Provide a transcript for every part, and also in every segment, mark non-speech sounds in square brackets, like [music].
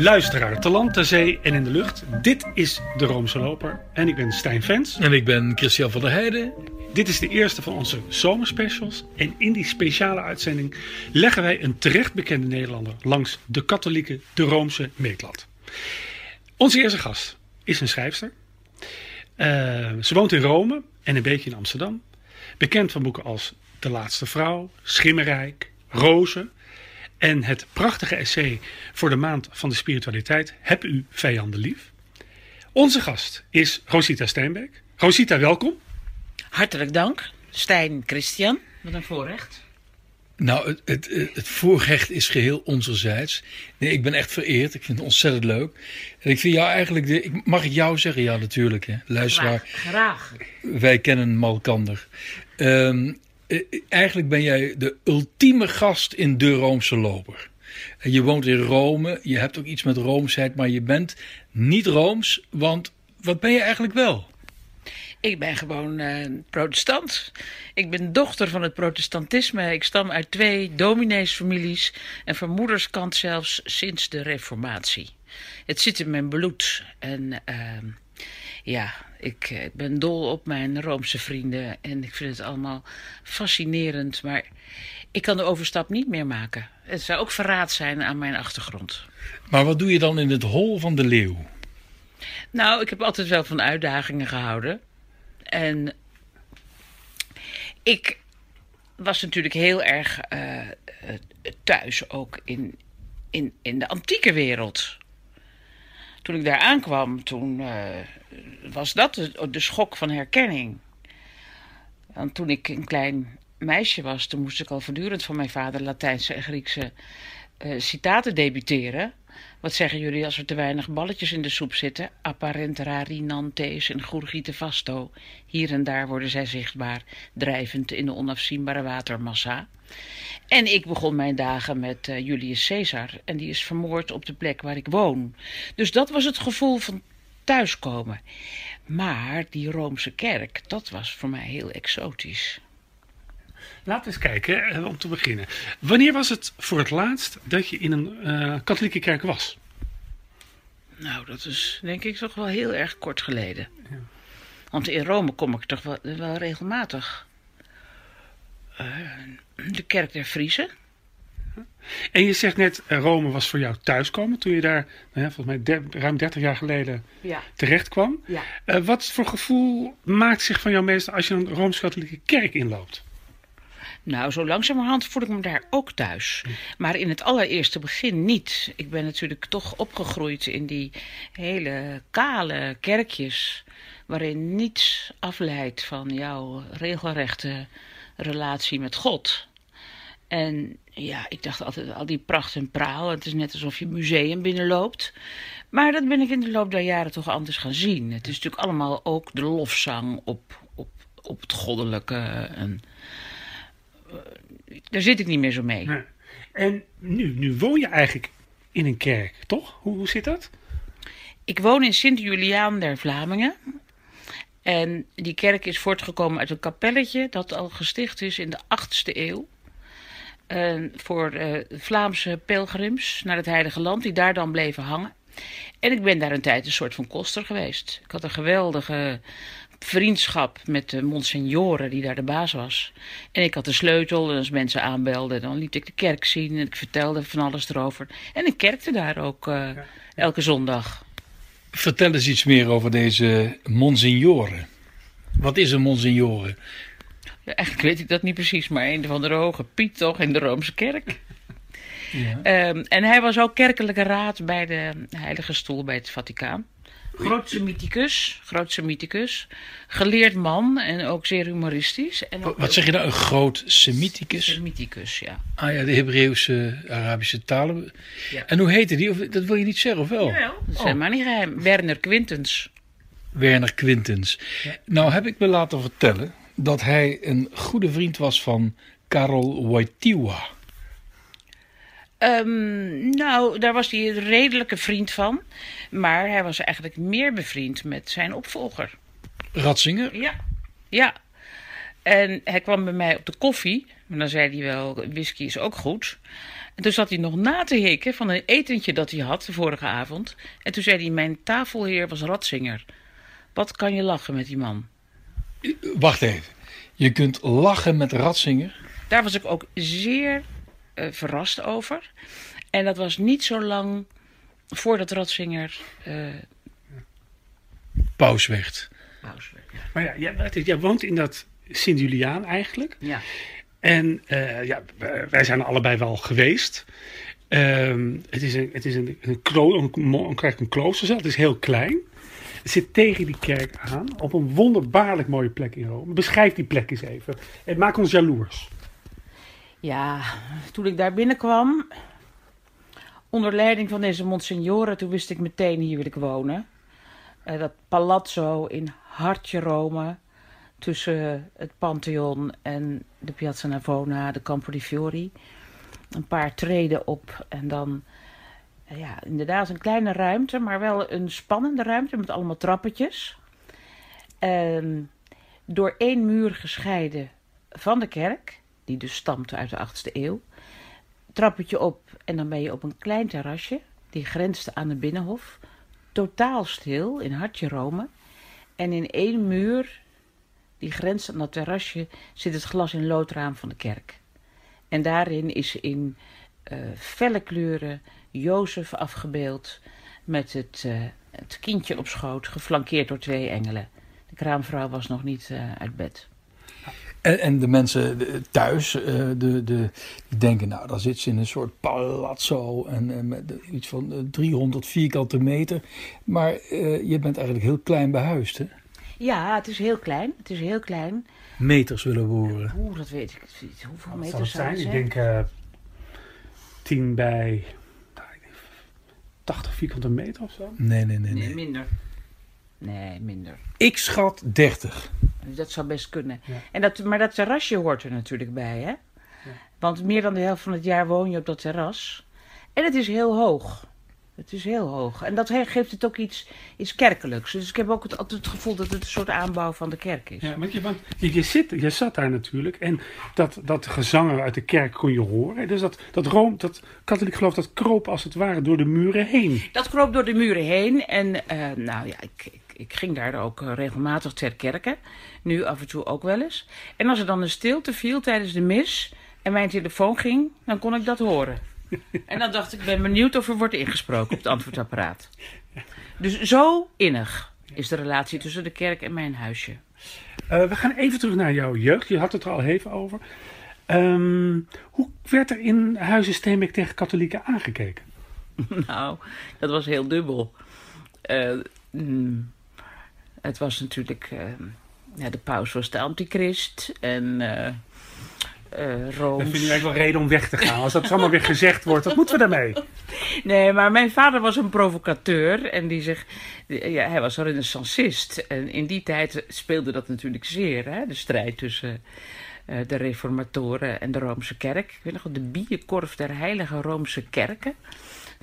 Luisteraar, te land, zee en in de lucht. Dit is de Roomse Loper en ik ben Stijn Vens. En ik ben Christian van der Heijden. Dit is de eerste van onze zomerspecials. En in die speciale uitzending leggen wij een terecht bekende Nederlander langs de katholieke, de Roomse meetlat. Onze eerste gast is een schrijfster. Uh, ze woont in Rome en een beetje in Amsterdam. Bekend van boeken als De Laatste Vrouw, Schimmerrijk, Rozen. En het prachtige essay voor de maand van de spiritualiteit Heb u vijanden lief? Onze gast is Rosita Steenbeek. Rosita, welkom. Hartelijk dank. Stijn Christian, wat een voorrecht. Nou, het, het, het, voorrecht is geheel onzerzijds. Nee, ik ben echt vereerd. Ik vind het ontzettend leuk. En ik vind jou eigenlijk... De, ik, mag ik jou zeggen? Ja, natuurlijk. Hè. Luisteraar. Graag. graag. Wij kennen Malkander. Um, eigenlijk ben jij de ultieme gast in de Roomse loper. Je woont in Rome. Je hebt ook iets met Roomsheid. Maar je bent niet Rooms. Want wat ben je eigenlijk wel? Ik ben gewoon uh, protestant. Ik ben dochter van het protestantisme. Ik stam uit twee domineesfamilies en van moederskant zelfs sinds de reformatie. Het zit in mijn bloed. En uh, ja, ik, ik, ben dol op mijn Roomse vrienden en ik vind het allemaal fascinerend. Maar ik kan de overstap niet meer maken. Het zou ook verraad zijn aan mijn achtergrond. Maar wat doe je dan in het hol van de leeuw? Nou, ik heb altijd wel van uitdagingen gehouden. En ik was natuurlijk heel erg uh, thuis ook in, in, in de antieke wereld. Toen ik daar aankwam, toen uh, was dat de, schok van herkenning. Want toen ik een klein meisje was, toen moest ik al voortdurend van mijn vader Latijnse en Griekse citaten debuteren. Wat zeggen jullie als er te weinig balletjes in de soep zitten? Apparent rari nantes en gurgite vasto. Hier en daar worden zij zichtbaar, drijvend in de onafzienbare watermassa. En ik begon mijn dagen met uh, Julius Caesar. En die is vermoord op de plek waar ik woon. Dus dat was het gevoel van thuiskomen. Maar die Roomse kerk, dat was voor mij heel exotisch. Laten we eens kijken, om te beginnen. Wanneer was het voor het laatst dat je in een uh, katholieke kerk was? Nou, dat is denk ik toch wel heel erg kort geleden. Ja. Want in Rome kom ik toch wel, wel regelmatig. Uh, de kerk der Friesen. En je zegt net, Rome was voor jou thuiskomen toen je daar nou ja, volgens mij der, ruim 30 jaar geleden ja. terecht kwam. Ja. Uh, wat voor gevoel maakt zich van jou meestal als je een Rooms-Katholieke kerk inloopt? Nou, zo langzamerhand voel ik me daar ook thuis. Maar in het allereerste begin niet. Ik ben natuurlijk toch opgegroeid in die hele kale kerkjes... waarin niets afleidt van jouw regelrechte relatie met God. En ja, ik dacht altijd al die pracht en praal. Het is net alsof je een museum binnenloopt. Maar dat ben ik in de loop der jaren toch anders gaan zien. Het is natuurlijk allemaal ook de lofzang op, op, op het goddelijke... En, daar zit ik niet meer zo mee. En nu, nu woon je eigenlijk in een kerk, toch? Hoe, hoe zit dat? Ik woon in Sint-Juliaan der Vlamingen. En die kerk is voortgekomen uit een kapelletje dat al gesticht is in de 8e eeuw. Uh, voor uh, Vlaamse pelgrims naar het Heilige Land, die daar dan bleven hangen. En ik ben daar een tijd een soort van koster geweest. Ik had een geweldige vriendschap met de monsignore die daar de baas was. En ik had de sleutel en als mensen aanbelden, dan liet ik de kerk zien en ik vertelde van alles erover. En ik kerkte daar ook uh, elke zondag. Vertel eens iets meer over deze monsignore. Wat is een monsignore? Ja, eigenlijk weet ik dat niet precies, maar een van de hoge Piet toch in de Roomse kerk. Ja. Um, en hij was ook kerkelijke raad bij de Heilige Stoel bij het Vaticaan. Groot Semiticus, groot Semiticus, geleerd man en ook zeer humoristisch. En ook Wat zeg je nou, een groot Semiticus? Semiticus, ja. Ah ja, de Hebreeuwse, Arabische talen. Ja. En hoe heette die? Of, dat wil je niet zeggen, of wel? Jawel, dat is oh. helemaal niet geheim. Werner Quintens. Werner Quintens. Ja. Nou heb ik me laten vertellen dat hij een goede vriend was van Karol Wojtyła. Um, nou, daar was hij een redelijke vriend van. Maar hij was eigenlijk meer bevriend met zijn opvolger. Ratzinger? Ja, ja. En hij kwam bij mij op de koffie. Maar dan zei hij wel, whisky is ook goed. En toen zat hij nog na te hikken van een etentje dat hij had de vorige avond. En toen zei hij, mijn tafelheer was Ratzinger. Wat kan je lachen met die man? Wacht even. Je kunt lachen met Ratzinger. Daar was ik ook zeer verrast over. En dat was niet zo lang voordat Ratzinger eh Paus werd. paus werd. Maar ja, jij, wat is- jij woont in dat Sint-Juliaan eigenlijk. Ja. En eh, ja, wij- zijn er allebei wel geweest. Ehm, het is een, het is een, een, klo, een, een, krijg een kloosterzaal. Het is heel klein. Het zit tegen die kerk aan. Op een wonderbaarlijk mooie plek in Rome. Beschrijf die plek eens even. En maak ons jaloers. Ja, toen ik daar binnenkwam, onder leiding van deze Monsignore, toen wist ik meteen hier wil ik wonen. Eh, dat palazzo in hartje Rome, tussen het Pantheon en de Piazza Navona, de Campo di Fiori. Een paar treden op en dan, eh, ja, inderdaad een kleine ruimte, maar wel een spannende ruimte met allemaal trappetjes. Door één muur gescheiden van de kerk, die dus stamt uit de 8e eeuw. Trappetje op en dan ben je op een klein terrasje, die grenst aan de binnenhof. Totaal stil, in hartje Rome. En in één muur, die grenst aan dat terrasje, zit het glas in loodraam van de kerk. En daarin is in eh, felle kleuren Jozef afgebeeld met het, eh, het kindje op schoot, geflankeerd door twee engelen. De kraamvrouw was nog niet eh, uit bed. En, en de mensen eh, thuis, eh, de, de, die denken, nou, dan zit ze in een soort palazzo en, en met iets van eh, 300 vierkante meter. Maar eh, je bent eigenlijk heel klein behuisd, hè? Ja, het is heel klein. Het is heel klein. Meters willen we horen. Oeh, dat weet ik niet. Hoeveel Wat meter zal het zou zijn? het Ik denk eh 10 bij nou, ik denk 80 vierkante meter of zo. Nee, nee, nee, Nee, nee. minder. Nee, minder. Ik schat 30. Dat zou best kunnen. Ja. En dat, maar dat terrasje hoort er natuurlijk bij, hè? Want meer dan de helft van het jaar woon je op dat terras. En het is heel hoog. Het is heel hoog. En dat geeft het ook iets, iets kerkelijks. Dus ik heb ook het, altijd het gevoel dat het een soort aanbouw van de kerk is. Ja, want je, want je, je, zit, je zat daar natuurlijk en dat, dat gezangen uit de kerk kon je horen. Dus dat, dat, Rome, dat katholiek geloof dat kroop als het ware door de muren heen. Dat kroop door de muren heen. En eh, nou ja, ik, ik, ik ging daar ook eh, regelmatig ter kerke. Nu af en toe ook wel eens. En als er dan een stilte viel tijdens de mis en mijn telefoon ging, dan kon ik dat horen. [laughs] En dan dacht ik, ben benieuwd of er wordt ingesproken op het antwoordapparaat. Dus zo innig is de relatie tussen de kerk en mijn huisje. Eh, we gaan even terug naar jouw jeugd. Je had het er al even over. Ehm, hoe werd er in Huizen Steenbeek tegen katholieken aangekeken? [laughs] Nou, dat was heel dubbel. Eh, mm, het was natuurlijk. eh, ja, de paus was de antichrist. En. eh eh, Dat Rooms. vind eigenlijk wel reden om weg te gaan. Als dat allemaal weer gezegd wordt, wat moeten we daarmee? Nee, maar mijn vader was een provocateur. En die zich. Ja, hij was een renaissancist. En in die tijd speelde dat natuurlijk zeer. Hè? De strijd tussen. eh, de reformatoren en de Roomse kerk. Ik weet nog wel, de bijenkorf der heilige Roomse kerken.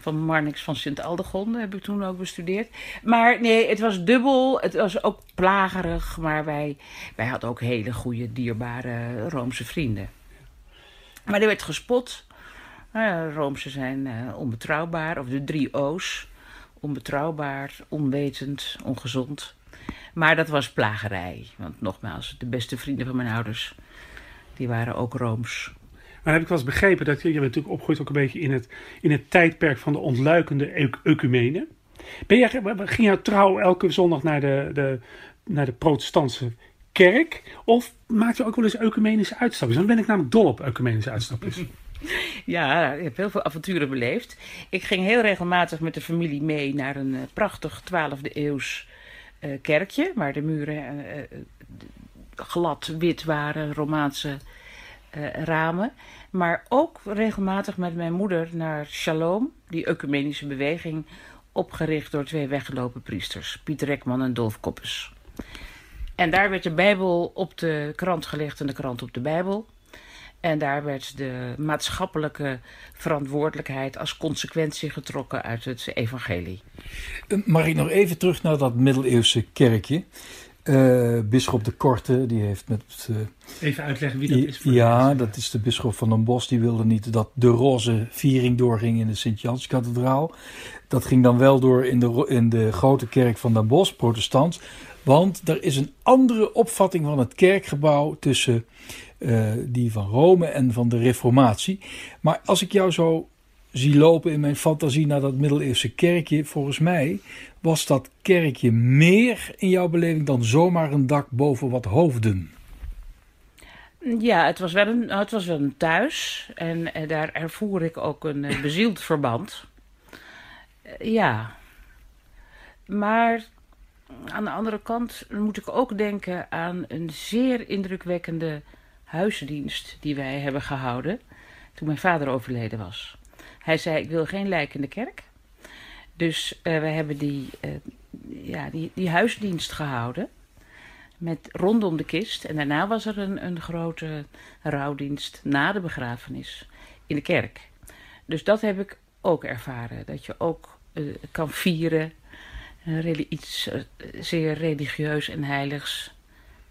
Van Marnix van Sint-Aldegonde heb ik toen ook bestudeerd. Maar nee, het was dubbel. Het was ook plagerig. Maar wij, wij hadden ook hele goede, dierbare Roomse vrienden. Maar er werd gespot. Nou ja, Roomse zijn eh, onbetrouwbaar. Of de drie O's. Onbetrouwbaar, onwetend, ongezond. Maar dat was plagerij. Want nogmaals, de beste vrienden van mijn ouders... die waren ook Rooms. Maar heb ik wel eens begrepen dat je, je bent natuurlijk opgegroeid ook een beetje in het, in het tijdperk van de ontluikende ec- ecumene. Ben jij, ging jouw trouw elke zondag naar de, de, naar de protestantse kerk? Of maakte je ook wel eens ecumenische uitstapjes? Dan ben ik namelijk dol op ecumenische uitstapjes. [laughs] Ja, ik heb heel veel avonturen beleefd. Ik ging heel regelmatig met de familie mee naar een eh, prachtig 12e eeuws eh, kerkje. Waar de muren eh, glad wit waren, Romaanse eh, ramen. Maar ook regelmatig met mijn moeder naar Shalom, die ecumenische beweging, opgericht door twee weggelopen priesters, Piet Rekman en Dolf Koppes. En daar werd de Bijbel op de krant gelegd en de krant op de Bijbel. En daar werd de maatschappelijke verantwoordelijkheid als consequentie getrokken uit het evangelie. Eh, Mag ik nog even terug naar dat middeleeuwse kerkje? Uh, bisschop de Korte, die heeft met... Uh, Even uitleggen wie dat is. Voor ja, dat is de bisschop van Den Bosch. Die wilde niet dat de roze viering doorging in de Sint-Janskathedraal. Dat ging dan wel door in de, in de grote kerk van Den Bosch, protestant. Want er is een andere opvatting van het kerkgebouw tussen uh, die van Rome en van de Reformatie. Maar als ik jou zo zie lopen in mijn fantasie naar dat middeleeuwse kerkje, volgens mij was dat kerkje meer in jouw beleving dan zomaar een dak boven wat hoofden. Ja, het was wel een, het was wel een thuis en, en daar ervoer ik ook een uh, bezield verband. Uh, ja, maar aan de andere kant moet ik ook denken aan een zeer indrukwekkende huisdienst die wij hebben gehouden toen mijn vader overleden was. Hij zei: Ik wil geen lijk in de kerk. Dus uh, we hebben die, uh, ja, die, die huisdienst gehouden. Met rondom de kist. En daarna was er een, een grote rouwdienst na de begrafenis in de kerk. Dus dat heb ik ook ervaren. Dat je ook uh, kan vieren. iets zeer religieus en heiligs.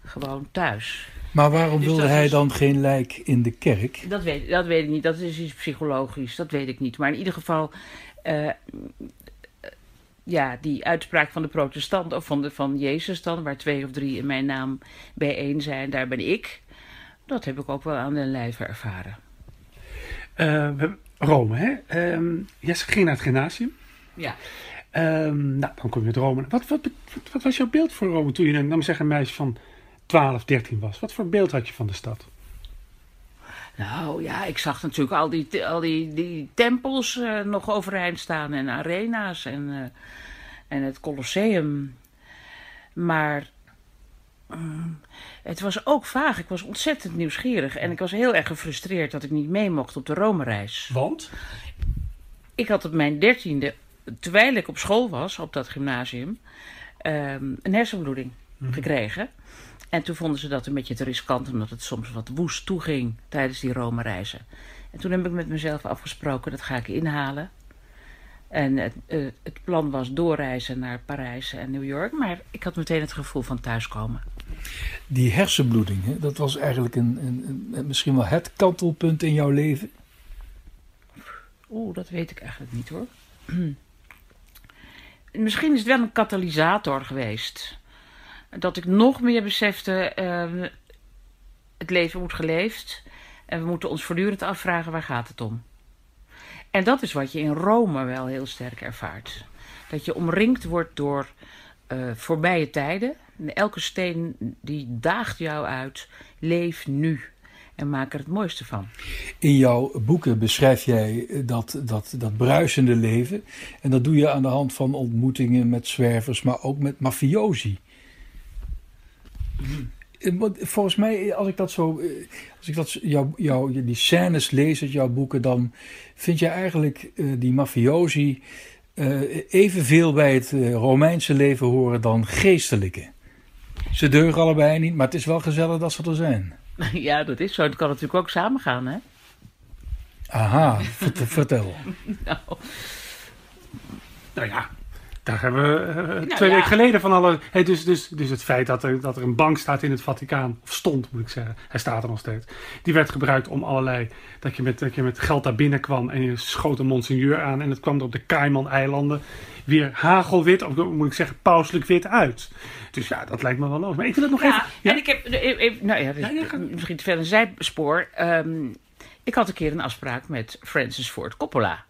Gewoon thuis. Maar waarom dus wilde hij is... dan geen lijk in de kerk? Dat weet, dat weet ik niet. Dat is iets psychologisch. Dat weet ik niet. Maar in ieder geval. Uh, ja, die uitspraak van de protestant of van, de, van Jezus dan, waar twee of drie in mijn naam bijeen zijn, daar ben ik. Dat heb ik ook wel aan de lijf ervaren. Uh, Rome, hè? Um, Jesse ging naar het gymnasium. Ja. Um, nou, dan kom je met Rome. Wat, wat, wat, wat, was jouw beeld voor Rome toen je, dan nou, zeggen, een meisje van 12, 13 was? Wat voor beeld had je van de stad? Nou ja, ik zag natuurlijk al die, al die, die tempels uh, nog overeind staan en arena's en, uh, en het Colosseum. Maar um, het was ook vaag. Ik was ontzettend nieuwsgierig en ik was heel erg gefrustreerd dat ik niet mee mocht op de Rome-reis. Want? Ik had op mijn dertiende, terwijl ik op school was, op dat gymnasium, um, een hersenbloeding mm -hmm. gekregen. En toen vonden ze dat een beetje te riskant, omdat het soms wat woest toeging tijdens die Rome-reizen. En toen heb ik met mezelf afgesproken, dat ga ik inhalen. En het, uh, het, plan was doorreizen naar Parijs en New York, maar ik had meteen het gevoel van thuiskomen. Die hersenbloeding, hè, dat was eigenlijk een, een, een, misschien wel het kantelpunt in jouw leven? Oeh, dat weet ik eigenlijk niet hoor. [clears throat] misschien is het wel een katalysator geweest dat ik nog meer besefte, uh, het leven moet geleefd. En we moeten ons voortdurend afvragen, waar gaat het om? En dat is wat je in Rome wel heel sterk ervaart. Dat je omringd wordt door uh, voorbije tijden. En elke steen die daagt jou uit, leef nu. En maak er het mooiste van. In jouw boeken beschrijf jij dat, dat, dat bruisende leven. En dat doe je aan de hand van ontmoetingen met zwervers, maar ook met mafiosi. Eh, volgens mij, als ik dat zo, eh, als ik dat, jou, jou, die scènes lees uit jouw boeken, dan vind je eigenlijk uh, die mafiosi uh, evenveel bij het Romeinse leven horen dan geestelijke. Ze deugen allebei niet, maar het is wel gezellig dat ze er zijn. [laughs] Ja, dat is zo. Het kan natuurlijk ook samengaan, hè? Aha, vertel. [laughs] nou. nou ja, daar hebben we uh, nou, twee ja. weken geleden van alle. Hey, dus, dus, dus het feit dat er, dat er een bank staat in het Vaticaan, of stond moet ik zeggen, hij staat er nog steeds. Die werd gebruikt om allerlei. Dat je met, dat je met geld daar binnenkwam en je schoot een monseigneur aan en het kwam er op de Cayman-eilanden weer hagelwit, of moet ik zeggen, pauselijk wit uit. Dus ja, dat lijkt me wel logisch. Maar ik wil het nog ja, even. Ja, en ik heb. Even, nou ja, misschien te een zijspoor. Um, ik had een keer een afspraak met Francis Ford Coppola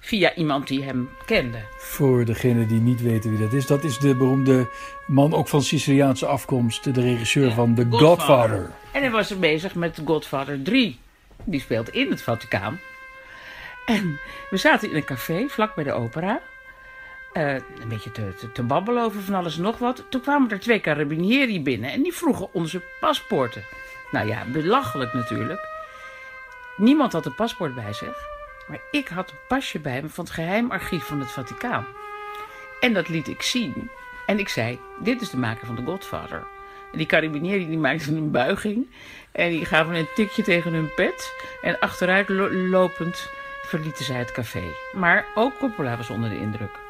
via iemand die hem kende. Voor degene die niet weten wie dat is, dat is de beroemde man ook van Siciliaanse afkomst, de regisseur ja, van The Godfather. Godfather. En hij was er bezig met Godfather 3. Die speelt in het Vaticaan. En we zaten in een café vlak bij de opera. Uh, een beetje te, te, te, babbelen over van alles en nog wat. Toen kwamen er twee carabinieri binnen en die vroegen onze paspoorten. Nou ja, belachelijk natuurlijk. Niemand had een paspoort bij zich. Maar ik had een pasje bij me van het geheim archief van het Vaticaan. En dat liet ik zien. En ik zei, dit is de maker van The Godfather. En die carabinieri die maakten een buiging. En die gaven een tikje tegen hun pet. En achteruit lopend verlieten zij het café. Maar ook Coppola was onder de indruk.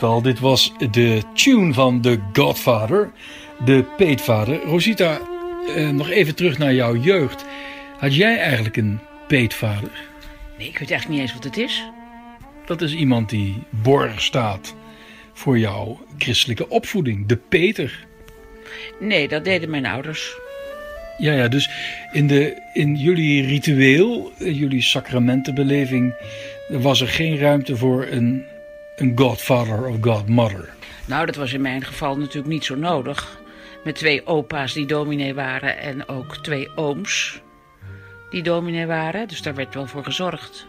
Het al, dit was de tune van The Godfather, de peetvader. Rosita, eh, nog even terug naar jouw jeugd. Had jij eigenlijk een peetvader? Nee, ik weet eigenlijk niet eens wat het is. Dat is iemand die borg staat voor jouw christelijke opvoeding, de Peter. Nee, dat deden mijn ouders. Ja, ja, dus in, de, in jullie ritueel, in jullie sacramentenbeleving, was er geen ruimte voor een, een godfather of godmother. Nou, dat was in mijn geval natuurlijk niet zo nodig. Met twee opa's die dominee waren en ook twee ooms die dominee waren. Dus daar werd wel voor gezorgd.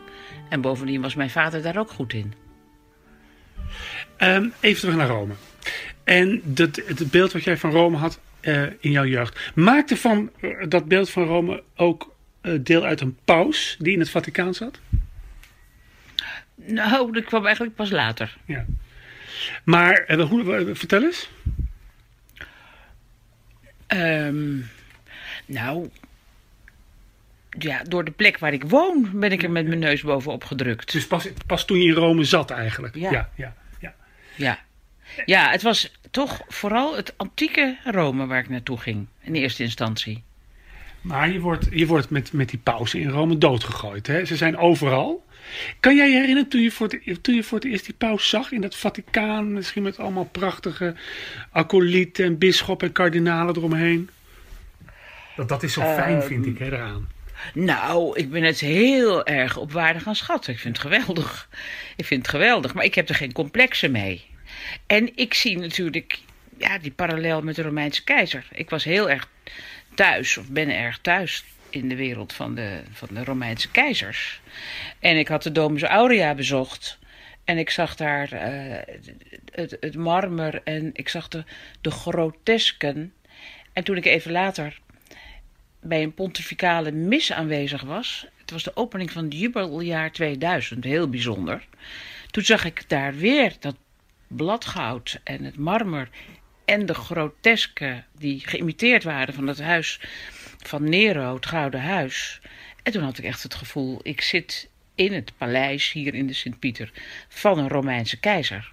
En bovendien was mijn vader daar ook goed in. Ehm, even terug naar Rome. En dat, het beeld wat jij van Rome had eh, in jouw jeugd. Maakte van eh, dat beeld van Rome ook eh, deel uit een paus die in het Vaticaan zat? Nou, dat kwam eigenlijk pas later. Ja. Maar eh, hoe, vertel eens. Ehm, nou, ja, door de plek waar ik woon ben ik er met mijn neus bovenop gedrukt. Dus pas, pas toen je in Rome zat eigenlijk. Ja. ja, ja, ja. Ja. ja, het was toch vooral het antieke Rome waar ik naartoe ging in eerste instantie. Maar je wordt, je wordt met, met die pausen in Rome doodgegooid. Hè? Ze zijn overal. Kan jij je herinneren toen je, voor het, toen je voor het eerst die paus zag in dat Vaticaan? Misschien met allemaal prachtige acolyten en bisschoppen en kardinalen eromheen. Dat, dat is zo fijn, vind ik, eraan. Nou, ik ben het heel erg op waarde gaan schatten. Ik vind het geweldig. Ik vind het geweldig, maar ik heb er geen complexen mee. En ik zie natuurlijk ja, die parallel met de Romeinse keizer. Ik was heel erg thuis, of ben erg thuis in de wereld van de, van de Romeinse keizers. En ik had de Domus Aurea bezocht. En ik zag daar eh, het, het marmer en ik zag de, de grotesken. En toen ik even later bij een pontificale mis aanwezig was. Het was de opening van het jubeljaar 2000, heel bijzonder. Toen zag ik daar weer dat bladgoud en het marmer en de groteske die geïmiteerd waren van het huis van Nero, het Gouden Huis. En toen had ik echt het gevoel, ik zit in het paleis hier in de Sint-Pieter van een Romeinse keizer.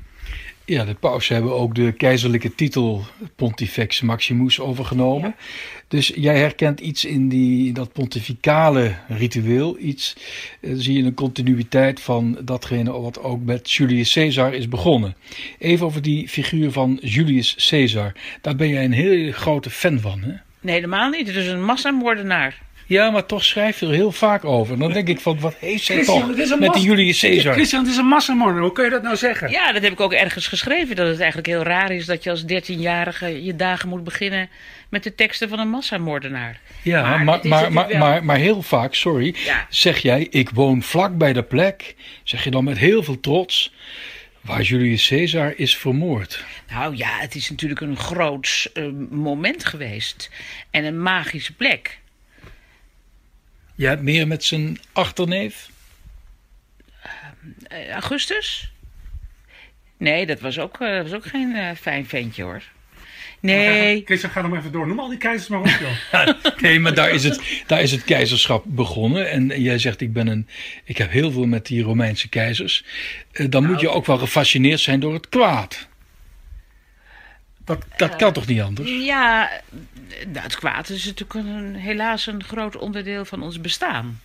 Ja, de pausen hebben ook de keizerlijke titel Pontifex Maximus overgenomen. Dus jij herkent iets in, die, in dat pontificale ritueel, iets, eh, zie je een continuïteit van datgene wat ook met Julius Caesar is begonnen. Even over die figuur van Julius Caesar. Daar ben jij een hele grote fan van, hè? Nee, helemaal niet. Het is een massamoordenaar. Ja, maar toch schrijf je er heel vaak over. Dan denk ik van, wat heeft zij Christian, toch het is een met die Julius Caesar? Christian, het is een massamoordenaar. Hoe kun je dat nou zeggen? Ja, dat heb ik ook ergens geschreven. Dat het eigenlijk heel raar is dat je als 13-jarige je dagen moet beginnen met de teksten van een massamoordenaar. Ja, Maar maar, maar, maar, wel- maar, maar heel vaak, sorry, Ja. zeg jij, ik woon vlak bij de plek, zeg je dan met heel veel trots, waar Julius Caesar is vermoord. Nou ja, het is natuurlijk een groots eh, moment geweest. En een magische plek. Jij hebt meer met zijn achterneef? Eh, Augustus? Nee, dat was ook, eh, dat was ook geen eh, fijn ventje hoor. Nee, ga nog maar even door. Noem al die keizers maar op, joh. [laughs] Nee, maar daar is, het, daar is het keizerschap begonnen. En jij zegt, ik, ben een, ik heb heel veel met die Romeinse keizers. Eh, Dan moet je ook wel gefascineerd zijn door het kwaad. Dat, dat kan toch niet anders? ja, nou, het kwaad is natuurlijk een, helaas een groot onderdeel van ons bestaan.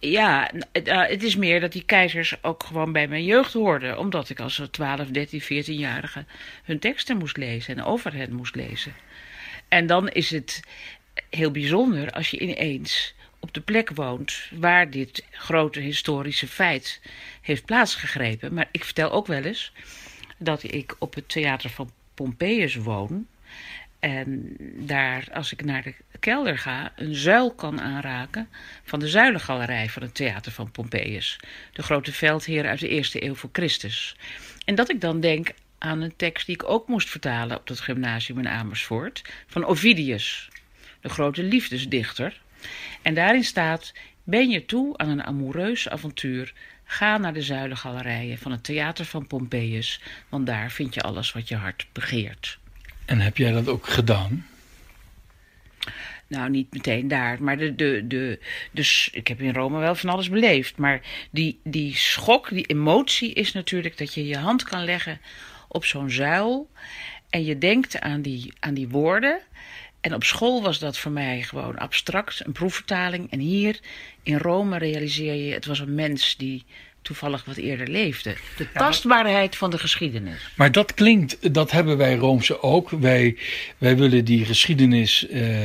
Ja, eh, het is meer dat die keizers ook gewoon bij mijn jeugd hoorden. Omdat ik als 12, 13, 14-jarige hun teksten moest lezen en over hen moest lezen. En dan is het heel bijzonder als je ineens op de plek woont waar dit grote historische feit heeft plaatsgegrepen. Maar ik vertel ook wel eens dat ik op het theater van Pompeius woon. En daar, als ik naar de kelder ga, een zuil kan aanraken van de zuilengalerij van het theater van Pompeius. De grote veldheer uit de eerste eeuw voor Christus. En dat ik dan denk aan een tekst die ik ook moest vertalen op dat gymnasium in Amersfoort, van Ovidius, de grote liefdesdichter. En daarin staat: Ben je toe aan een amoureus avontuur? Ga naar de zuilengalerijen van het theater van Pompeius, want daar vind je alles wat je hart begeert. En heb jij dat ook gedaan? Nou, niet meteen daar. Maar de, de, de, dus ik heb in Rome wel van alles beleefd. Maar die, die schok, die emotie is natuurlijk dat je je hand kan leggen op zo'n zuil. En je denkt aan die, aan die woorden. En op school was dat voor mij gewoon abstract, een proefvertaling. En hier in Rome realiseer je, het was een mens die toevallig wat eerder leefde. De tastbaarheid van de geschiedenis. Maar dat klinkt, dat hebben wij Roomse ook. Wij, wij willen die geschiedenis, uh,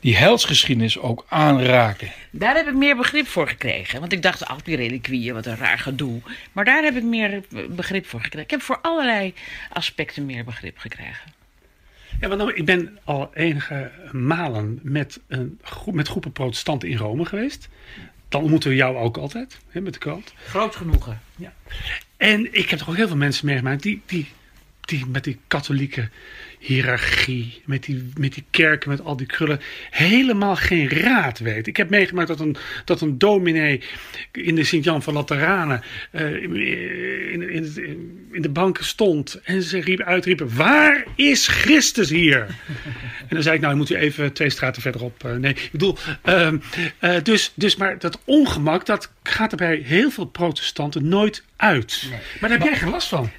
die helsgeschiedenis ook aanraken. Daar heb ik meer begrip voor gekregen. Want ik dacht, ach, die reliquieën, wat een raar gedoe. Maar daar heb ik meer begrip voor gekregen. Ik heb voor allerlei aspecten meer begrip gekregen. Ja, want nou, ik ben al enige malen met, een, met groepen protestanten in Rome geweest. Dan ontmoeten we jou ook altijd, hè, met de krant. Groot genoegen. Ja. En ik heb toch ook heel veel mensen meegemaakt die, die, die met die katholieke hiërarchie, met die, met die kerken, met al die krullen, helemaal geen raad weet. Ik heb meegemaakt dat een, dat een dominee in de Sint-Jan van Lateranen uh, in, in, in, de banken stond en ze riep, uitriepen, waar is Christus hier? [laughs] en dan zei ik, nou, moet u even twee straten verderop. Uh, nee, ik bedoel, uh, dus, dus maar dat ongemak, dat gaat er bij heel veel protestanten nooit uit. Nee. Maar daar heb jij geen last van.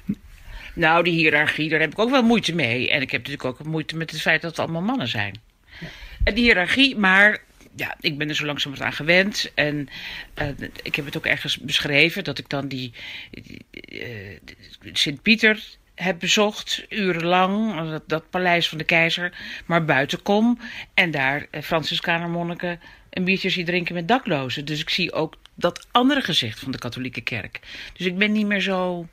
Nou, die hiërarchie, daar heb ik ook wel moeite mee. En ik heb natuurlijk ook moeite met het feit dat het allemaal mannen zijn. Ja. En die hiërarchie, maar ja, ik ben er zo langzamerhand aan gewend. En uh, ik heb het ook ergens beschreven dat ik dan die, uh, Sint-Pieter heb bezocht, urenlang, dat, dat, paleis van de keizer, maar buiten kom en daar uh, Franciscaner een biertje zie drinken met daklozen. Dus ik zie ook dat andere gezicht van de katholieke kerk. Dus ik ben niet meer zo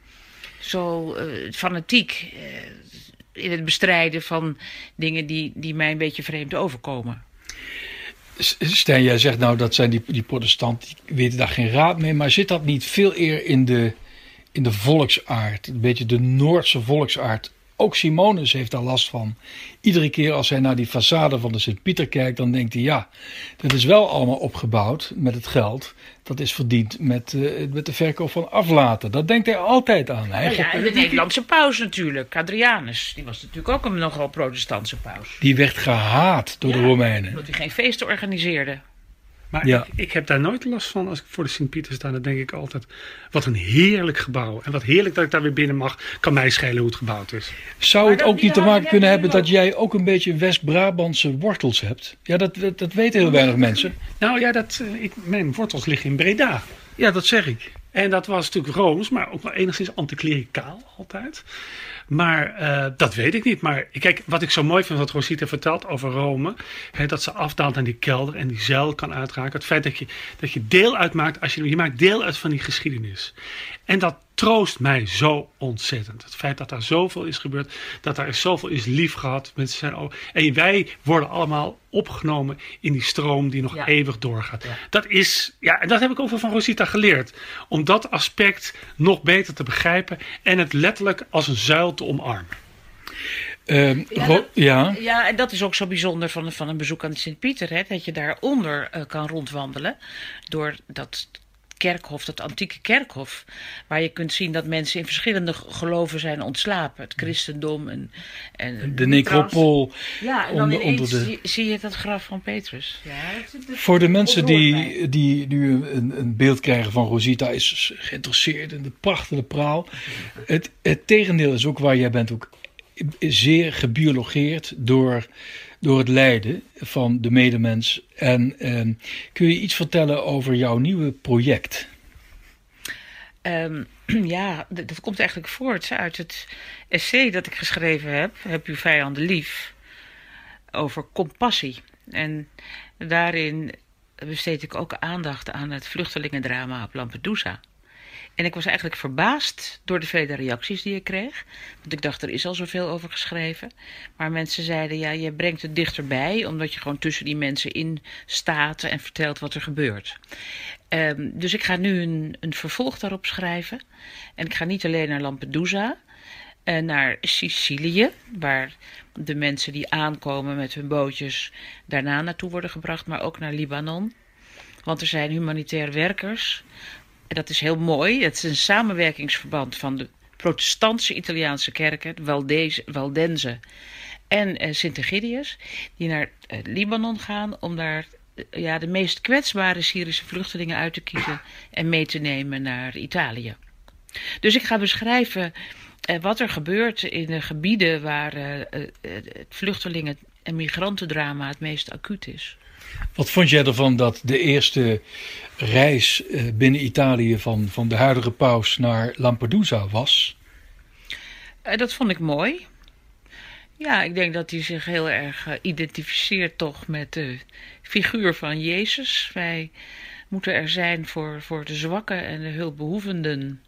zo uh, fanatiek uh, in het bestrijden van dingen die, die mij een beetje vreemd overkomen. Stijn, jij zegt nou dat zijn die, die protestanten, die weten daar geen raad mee, maar zit dat niet veel eer in de, in de volksaard, een beetje de Noordse volksaard ook Simonus heeft daar last van. Iedere keer als hij naar die façade van de Sint-Pieter kijkt, dan denkt hij: ja, dat is wel allemaal opgebouwd met het geld. Dat is verdiend met, uh, met de verkoop van aflaten. Dat denkt hij altijd aan. Hij ja, en de Nederlandse paus natuurlijk, Adrianus. Die was natuurlijk ook een nogal protestantse paus. Die werd gehaat door de Romeinen. Omdat hij geen feesten organiseerde. Maar ja. ik, ik, heb daar nooit last van als ik voor de Sint-Pieter sta. Dan denk ik altijd, wat een heerlijk gebouw. En wat heerlijk dat ik daar weer binnen mag. Kan mij schelen hoe het gebouwd is. Zou het ook niet te maken kunnen hebben dat jij ook een beetje West-Brabantse wortels hebt? Ja, dat, dat, dat weten heel weinig mensen. Nou ja, dat, eh, ik, mijn wortels liggen in Breda. Ja, dat zeg ik. En dat was natuurlijk Rooms, maar ook wel enigszins anticlericaal altijd. Maar uh, dat weet ik niet. Maar kijk, wat ik zo mooi vind wat Rosita vertelt over Rome. Hè, dat ze afdaalt naar die kelder en die zeil kan uitraken. Het feit dat je, dat je deel uitmaakt, als je, je maakt deel uit van die geschiedenis. En dat troost mij zo ontzettend. Het feit dat daar zoveel is gebeurd, dat daar zoveel is lief gehad. Mensen zijn en wij worden allemaal opgenomen in die stroom die nog eeuwig doorgaat. Dat is, ja, en dat heb ik over van Rosita geleerd. Om dat aspect nog beter te begrijpen en het letterlijk als een zuil te omarmen. Uh, ja, dat, ja. ja, en dat is ook zo bijzonder van, van een bezoek aan de Sint-Pieter. Dat je daaronder uh, kan rondwandelen. Door dat kerkhof, dat antieke kerkhof. Waar je kunt zien dat mensen in verschillende geloven zijn ontslapen. Het christendom en... en de necropool. Ja, en dan onder, de... zie, zie, je dat graf van Petrus. Ja, Voor de mensen die, die nu een, een beeld krijgen van Rosita is geïnteresseerd in de prachtige praal. Het, het tegendeel is ook waar jij bent ook zeer gebiologeerd door door het lijden van de medemens. En ehm, kun je iets vertellen over jouw nieuwe project? Um, [clears throat] ja, dat komt eigenlijk voort uit het essay dat ik geschreven heb, Heb uw vijanden lief, over compassie. En daarin besteed ik ook aandacht aan het vluchtelingendrama op Lampedusa. En ik was eigenlijk verbaasd door de vele reacties die ik kreeg. Want ik dacht, er is al zoveel over geschreven. Maar mensen zeiden, ja, je brengt het dichterbij... omdat je gewoon tussen die mensen in staat en vertelt wat er gebeurt. Um, dus ik ga nu een, een vervolg daarop schrijven. En ik ga niet alleen naar Lampedusa... Uh, naar Sicilië, waar de mensen die aankomen met hun bootjes daarna naartoe worden gebracht, maar ook naar Libanon. Want er zijn humanitair werkers en dat is heel mooi. Het is een samenwerkingsverband van de protestantse Italiaanse kerken, Valdese, Valdense en uh, Sint-Egidius, die naar uh, Libanon gaan om daar uh, ja, de meest kwetsbare Syrische vluchtelingen uit te kiezen en mee te nemen naar Italië. Dus ik ga beschrijven wat er gebeurt in de gebieden waar het vluchtelingen- en migrantendrama het meest acuut is. Wat vond jij ervan dat de eerste reis binnen Italië van, van de huidige paus naar Lampedusa was? dat vond ik mooi. Ja, ik denk dat hij zich heel erg uh, identificeert toch met de figuur van Jezus. Wij moeten er zijn voor, voor de zwakken en de hulpbehoevenden.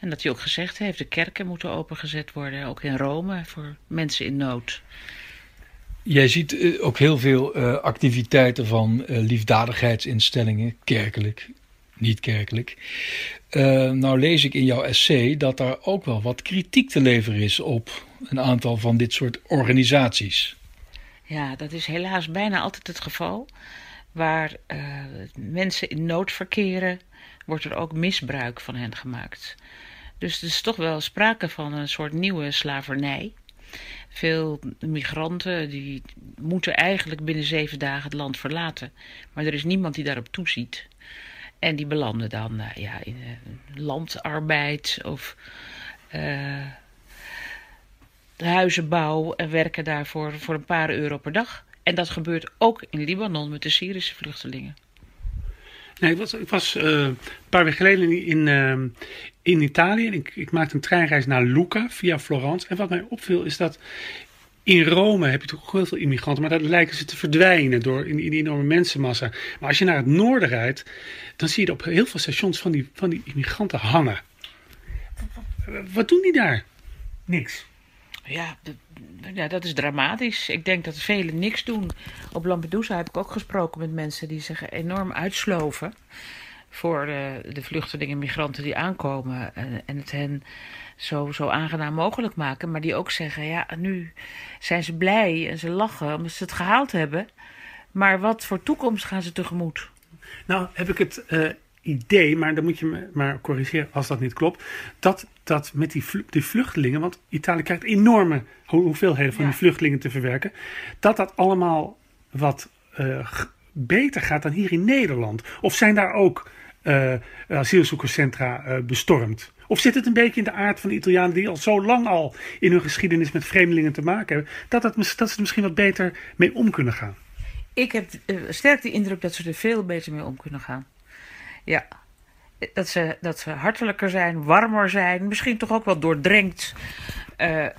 En dat hij ook gezegd heeft, de kerken moeten opengezet worden, ook in Rome, voor mensen in nood. Jij ziet uh, ook heel veel uh, activiteiten van liefdadigheidsinstellingen, kerkelijk, niet kerkelijk. Nou lees ik in jouw essay dat daar ook wel wat kritiek te leveren is op een aantal van dit soort organisaties. Ja, dat is helaas bijna altijd het geval. Waar mensen in nood verkeren, wordt er ook misbruik van hen gemaakt. Dus er is toch wel sprake van een soort nieuwe slavernij. Veel migranten die moeten eigenlijk binnen zeven dagen het land verlaten. Maar er is niemand die daarop toeziet. En die belanden dan uh, ja, in uh, landarbeid of uh, huizenbouw en werken daarvoor voor een paar euro per dag. En dat gebeurt ook in Libanon met de Syrische vluchtelingen. Nee, ik was, ik was een paar weken geleden in, in Italië. Ik, ik maakte een treinreis naar Lucca via Florence. En wat mij opviel is dat in Rome heb je toch heel veel immigranten, maar daar lijken ze te verdwijnen door in, in die enorme mensenmassa. Maar als je naar het noorden rijdt, dan zie je op heel veel stations van die, van die immigranten hangen. Wat doen die daar? Niks. Ja, ja, dat is dramatisch. Ik denk dat velen niks doen. Op Lampedusa heb ik ook gesproken met mensen die zich enorm uitsloven voor de, de vluchtelingen en migranten die aankomen en, en het hen zo, zo aangenaam mogelijk maken. Maar die ook zeggen, ja, nu zijn ze blij en ze lachen omdat ze het gehaald hebben. Maar wat voor toekomst gaan ze tegemoet? Nou, heb ik het uh, idee, maar dan moet je me maar corrigeren als dat niet klopt. Dat, dat met die, die vluchtelingen, want Italië krijgt enorme ho hoeveelheden van ja. die vluchtelingen te verwerken. Dat dat allemaal wat uh, beter gaat dan hier in Nederland. Of zijn daar ook asielzoekerscentra uh, bestormd? Of zit het een beetje in de aard van de Italianen die al zo lang al in hun geschiedenis met vreemdelingen te maken hebben, dat, dat, dat ze er misschien wat beter mee om kunnen gaan? Ik heb uh, sterk de indruk dat ze er veel beter mee om kunnen gaan. Ja, dat ze, dat ze hartelijker zijn, warmer zijn, misschien toch ook wel doordrenkt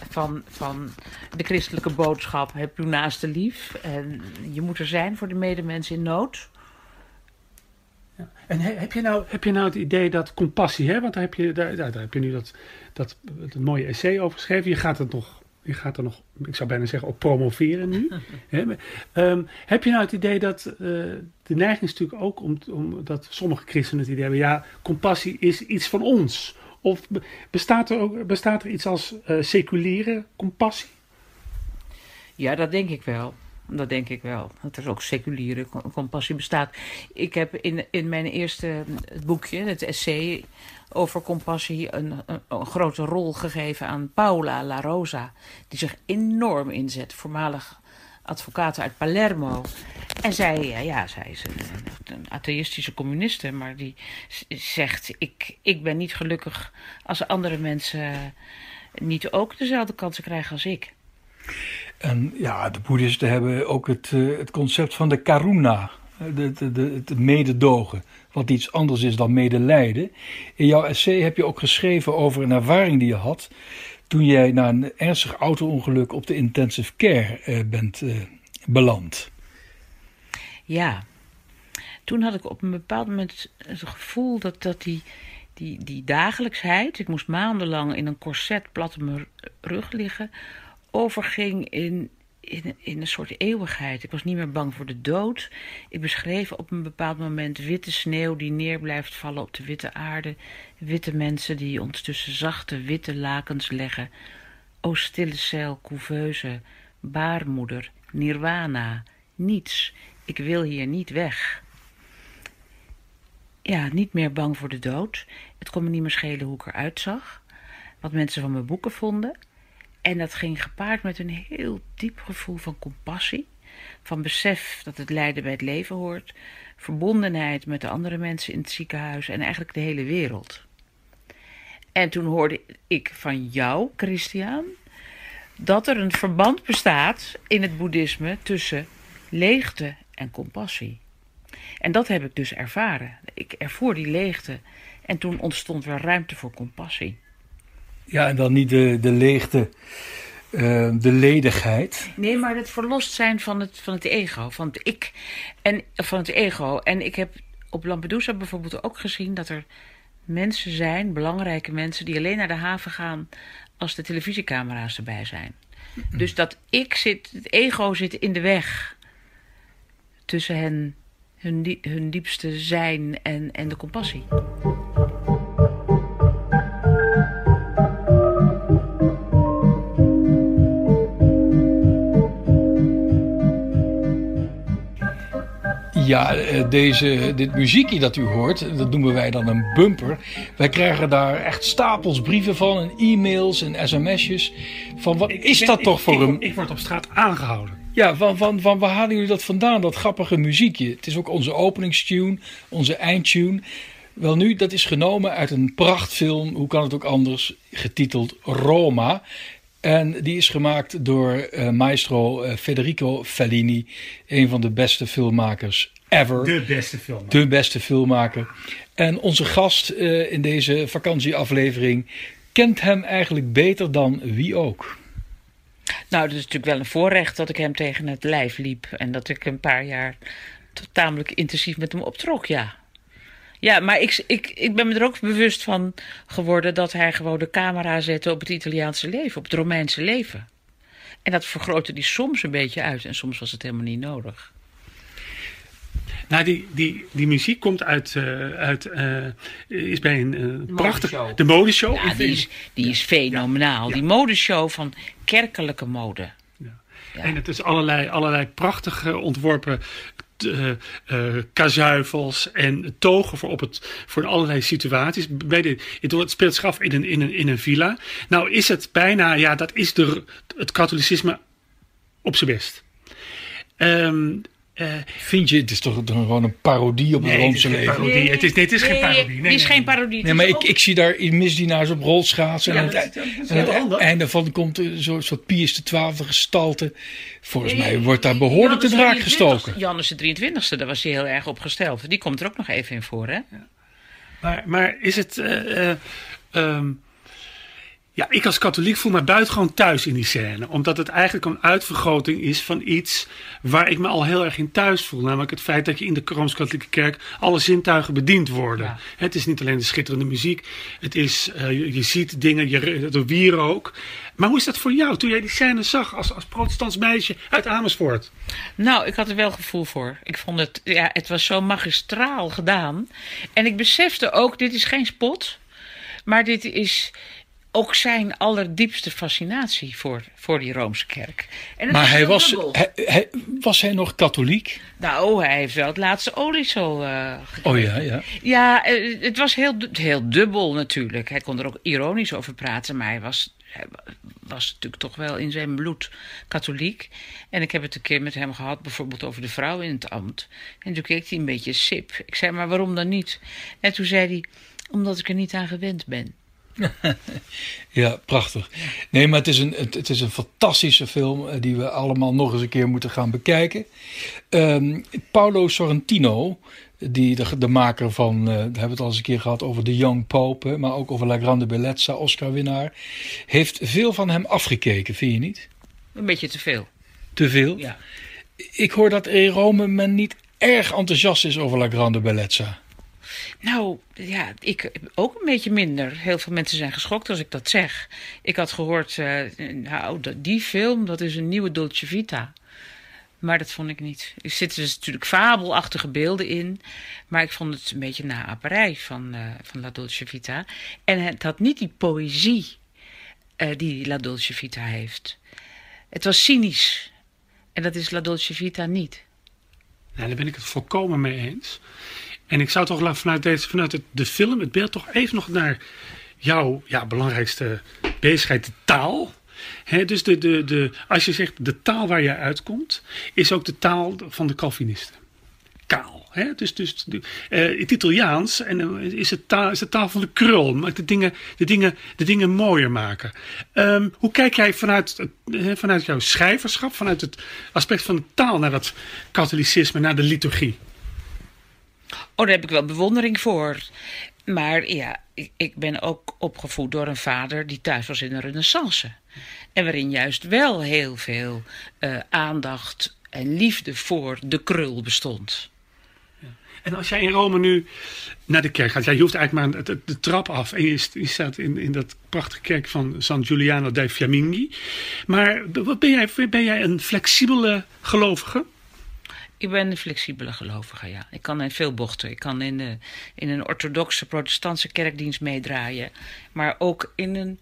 van, van de christelijke boodschap. Heb uw naaste lief en je moet er zijn voor de medemens in nood. Ja. En heb je, nou, heb je nou het idee dat compassie, hè? want daar heb je, daar, daar heb je nu dat, dat, dat mooie essay over geschreven. Je gaat het nog, je gaat er nog, ik zou bijna zeggen, op promoveren nu. [laughs] um, heb je nou het idee dat, uh, de neiging is natuurlijk ook om, om dat sommige christenen het idee hebben, ja, compassie is iets van ons. Of bestaat er, ook, bestaat er iets als uh, seculiere compassie? Ja, dat denk ik wel. Dat denk ik wel. Dat er ook seculiere compassie bestaat. Ik heb in, in mijn eerste boekje, het essay over compassie, een, een, een, grote rol gegeven aan Paula La Rosa. Die zich enorm inzet, voormalig advocaat uit Palermo. En zij, ja, zij is een, een atheïstische communiste, maar die zegt: ik, ik ben niet gelukkig als andere mensen niet ook dezelfde kansen krijgen als ik. En ja, de boeddhisten hebben ook het, uh, het concept van de karuna, de, de, de, het mededogen, wat iets anders is dan medelijden. In jouw essay heb je ook geschreven over een ervaring die je had toen jij na een ernstig auto-ongeluk op de intensive care uh, bent beland. Ja, toen had ik op een bepaald moment het gevoel dat, dat die, die, die dagelijksheid, ik moest maandenlang in een corset plat op mijn rug liggen, overging in, in, in een soort eeuwigheid. Ik was niet meer bang voor de dood. Ik beschreef op een bepaald moment witte sneeuw die neer blijft vallen op de witte aarde. Witte mensen die ons tussen zachte witte lakens leggen. O stille cel, couveuse, baarmoeder, nirwana, niets. Ik wil hier niet weg. Ja, niet meer bang voor de dood. Het kon me niet meer schelen hoe ik eruit zag. Wat mensen van mijn boeken vonden. En dat ging gepaard met een heel diep gevoel van compassie. Van besef dat het lijden bij het leven hoort. Verbondenheid met de andere mensen in het ziekenhuis en eigenlijk de hele wereld. En toen hoorde ik van jou, Christian, dat er een verband bestaat in het boeddhisme tussen leegte en compassie. En dat heb ik dus ervaren. Ik ervoer die leegte en toen ontstond er ruimte voor compassie. Ja, en dan niet de, de leegte, uh, de ledigheid. Nee, maar het verlost zijn van het, van het ego, van het ik en van het ego. En ik heb op Lampedusa bijvoorbeeld ook gezien dat er mensen zijn, belangrijke mensen, die alleen naar de haven gaan als de televisiecamera's erbij zijn. Dus dat ik zit, het ego zit in de weg tussen hen, hun, hun diepste zijn en, en de compassie. Ja, eh, deze, dit muziekje dat u hoort, dat noemen wij dan een bumper. Wij krijgen daar echt stapels brieven van en e-mails en sms'jes. Van wat is dat toch voor een... Ik word op straat aangehouden. Ja, van, van, van waar halen jullie dat vandaan, dat grappige muziekje? Het is ook onze openingstune, onze eindtune. Wel nu, dat is genomen uit een prachtfilm, hoe kan het ook anders, getiteld Roma. En die is gemaakt door uh, maestro uh, Federico Fellini, een van de beste filmmakers ever. De beste filmmaker. De beste filmmaker. En onze gast uh, in deze vakantieaflevering kent hem eigenlijk beter dan wie ook. Nou, dat is natuurlijk wel een voorrecht dat ik hem tegen het lijf liep. En dat ik een paar jaar tamelijk intensief met hem optrok, ja. Ja, maar ik, ik, ik ben me er ook bewust van geworden dat hij gewoon de camera zette op het Italiaanse leven, op het Romeinse leven. En dat vergrootte hij soms een beetje uit en soms was het helemaal niet nodig. Nou, die, die, die muziek komt uit, uh, uit uh, is bij een uh, prachtig... De modeshow. Ja, die is, die is fenomenaal. Die modeshow van kerkelijke mode. Ja. En het is allerlei, allerlei prachtig ontworpen uh, uh, kazuivels en togen voor, op het, voor allerlei situaties. Bij de, het speelt zich af in een, in, een, in een villa. Nou is het bijna, ja, dat is de, het katholicisme op zijn best. Um, uh, Vind je, het is toch gewoon een parodie op het nee, Roomse het leven? Het is, nee, het is geen parodie. Nee, het is geen parodie. Nee, maar ik, ik zie daar misdienaars op rolschaatsen. Ja, en aan het, en het einde van komt er zo'n soort Pius de Twaalfde gestalte. Volgens mij wordt daar behoorlijk de draak gestoken. Jannes de 23e, daar was hij heel erg op gesteld. Die komt er ook nog even in voor, hè? Maar, maar is het. eh, eh, ehm, ja, ik als katholiek voel me buitengewoon thuis in die scène. Omdat het eigenlijk een uitvergroting is van iets waar ik me al heel erg in thuis voel. Namelijk het feit dat je in de Rooms-Katholieke Kerk alle zintuigen bediend worden. Ja. Het is niet alleen de schitterende muziek. Het is, eh, je, je ziet dingen, je, de wierook. Maar hoe is dat voor jou toen jij die scène zag als, als protestants meisje uit Amersfoort? Nou, ik had er wel gevoel voor. Ik vond het, ja, het was zo magistraal gedaan. En ik besefte ook, dit is geen spot. Maar dit is ook zijn allerdiepste fascinatie voor, voor die Roomse kerk. En Maar hij was, hij, hij- was hij nog katholiek? Nou, hij heeft wel het laatste oliesel eh gekregen. Oh ja, ja. Ja, eh, het was heel, heel dubbel natuurlijk. Hij kon er ook ironisch over praten, maar hij was, hij wa- was natuurlijk toch wel in zijn bloed katholiek. En ik heb het een keer met hem gehad, bijvoorbeeld over de vrouw in het ambt. En toen keek hij een beetje sip. Ik zei, maar waarom dan niet? En toen zei hij, omdat ik er niet aan gewend ben. [laughs] Ja, prachtig. Nee, maar het is een, het, het is een fantastische film eh, die we allemaal nog eens een keer moeten gaan bekijken. Ehm, Paolo Sorrentino, die, de, de maker van, daar hebben we het al eens een keer gehad over The Young Pope, hè, maar ook over La Grande Bellezza, Oscar-winnaar, heeft veel van hem afgekeken, vind je niet? Een beetje te veel. Te veel? Ja. Ik hoor dat in Rome men niet erg enthousiast is over La Grande Bellezza. Nou, ja, ik ook een beetje minder. Heel veel mensen zijn geschokt als ik dat zeg. Ik had gehoord, eh, nou, die film, dat is een nieuwe Dolce Vita. Maar dat vond ik niet. Er zitten dus natuurlijk fabelachtige beelden in. Maar ik vond het een beetje naaperij van, eh, van La Dolce Vita. En het had niet die poëzie eh, die La Dolce Vita heeft. Het was cynisch. En dat is La Dolce Vita niet. Nou, daar ben ik het volkomen mee eens. En ik zou toch vanuit, deze, vanuit het, de film, het beeld, toch even nog naar jouw ja, belangrijkste bezigheid, de taal. Dus de, de, de, als je zegt de taal waar je uitkomt, is ook de taal van de Calvinisten. Kaal. Dus, dus de, uh, het Italiaans en, uh, is, het taal, is de taal van de krul. Maakt de dingen, de dingen, de dingen mooier maken. Um, hoe kijk jij vanuit, uh, vanuit jouw schrijverschap, vanuit het aspect van de taal naar dat katholicisme, naar de liturgie? Oh, daar heb ik wel bewondering voor. Maar ja, ik, ik ben ook opgevoed door een vader die thuis was in de renaissance. En waarin juist wel heel veel uh, aandacht en liefde voor de krul bestond. En als jij in Rome nu naar de kerk gaat, ja, je hoeft eigenlijk maar de, trap af en je, je staat in, in dat prachtige kerk van San Giuliano dei Fiamminghi. Maar wat ben, jij, ben jij een flexibele gelovige? Ik ben een flexibele gelovige, ja. Ik kan in veel bochten. Ik kan in, de, in een orthodoxe protestantse kerkdienst meedraaien. Maar ook in een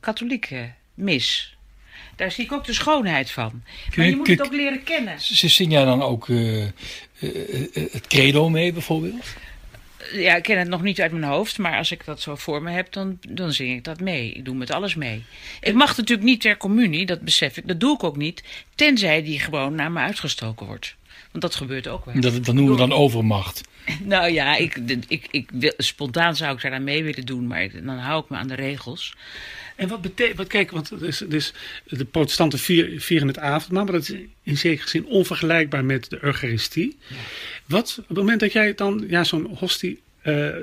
katholieke mis. Daar zie ik ook de schoonheid van. Maar je moet het ook leren kennen. Zing jij dan ook uh, uh, het credo mee bijvoorbeeld? Ja, ik ken het nog niet uit mijn hoofd, maar als ik dat zo voor me heb, dan, dan zing ik dat mee. Ik doe met alles mee. Ik mag natuurlijk niet ter communie, dat besef ik. Dat doe ik ook niet, tenzij die gewoon naar me uitgestoken wordt. Want dat gebeurt ook wel. Dat, dat noemen we dan overmacht. [laughs] Nou ja, ik, ik, ik, wil, spontaan zou ik daar aan mee willen doen, maar dan hou ik me aan de regels. En wat betekent, wat, kijk, want dus, dus de protestanten vieren, vieren het avondmaal, maar dat is in zekere zin onvergelijkbaar met de Eucharistie. Ja. Wat, op het moment dat jij dan ja, zo'n hostie, uh,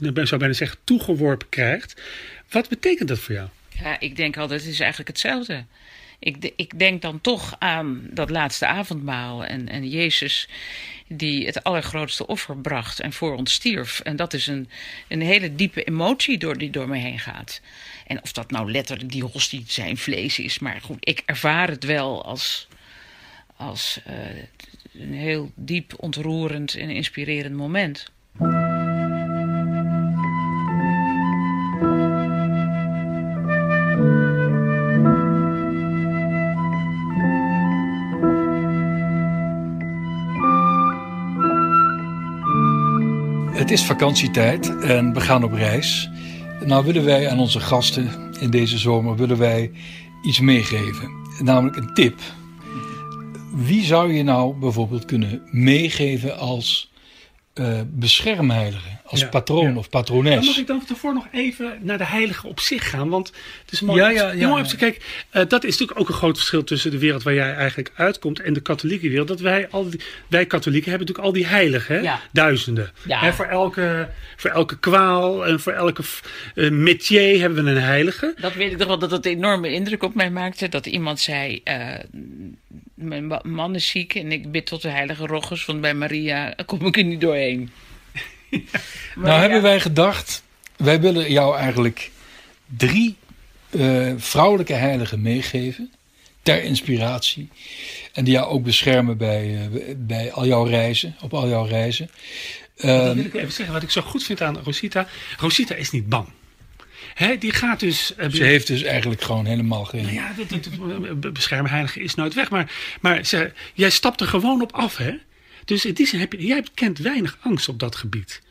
zou bijna zeggen, toegeworpen krijgt, wat betekent dat voor jou? Ja, ik denk altijd, het is eigenlijk hetzelfde. Ik, ik denk dan toch aan dat laatste avondmaal en, en Jezus die het allergrootste offer bracht en voor ons stierf. En dat is een, een hele diepe emotie door, die door me heen gaat. En of dat nou letterlijk die hostie zijn vlees is, maar goed, ik ervaar het wel als, als uh, een heel diep ontroerend en inspirerend moment. Het is vakantietijd en we gaan op reis. Nou willen wij aan onze gasten in deze zomer willen wij iets meegeven. Namelijk een tip. Wie zou je nou bijvoorbeeld kunnen meegeven als uh, beschermheilige, als ja, patroon ja. of patrones? Dan mag ik dan daarvoor nog even naar de heilige op zich gaan. Want het is mooi. Ja, ja, ja, mooi ja. Kijk, uh, dat is natuurlijk ook een groot verschil tussen de wereld waar jij eigenlijk uitkomt en de katholieke wereld. Dat wij, al die, wij katholieken hebben natuurlijk al die heiligen, ja. duizenden. Hè, voor, elke, voor elke kwaal en voor elke uh, métier hebben we een heilige. Dat weet ik toch wel dat het een enorme indruk op mij maakte. Dat iemand zei mijn man is ziek en ik bid tot de heilige Roggers, want bij Maria kom ik er niet doorheen. [laughs] ja. Nou hebben wij gedacht, wij willen jou eigenlijk drie uh, vrouwelijke heiligen meegeven, ter inspiratie. En die jou ook beschermen bij, uh, bij al jouw reizen, op al jouw reizen. Uh, dat wil ik even zeggen, wat ik zo goed vind aan Rosita. Rosita is niet bang. He, die gaat dus. Uh, ze heeft dus eigenlijk gewoon helemaal geen. Nou ja, de, beschermheilige is nooit weg. Maar, maar ze, jij stapt er gewoon op af, hè? Dus in die zin heb je. Jij kent weinig angst op dat gebied.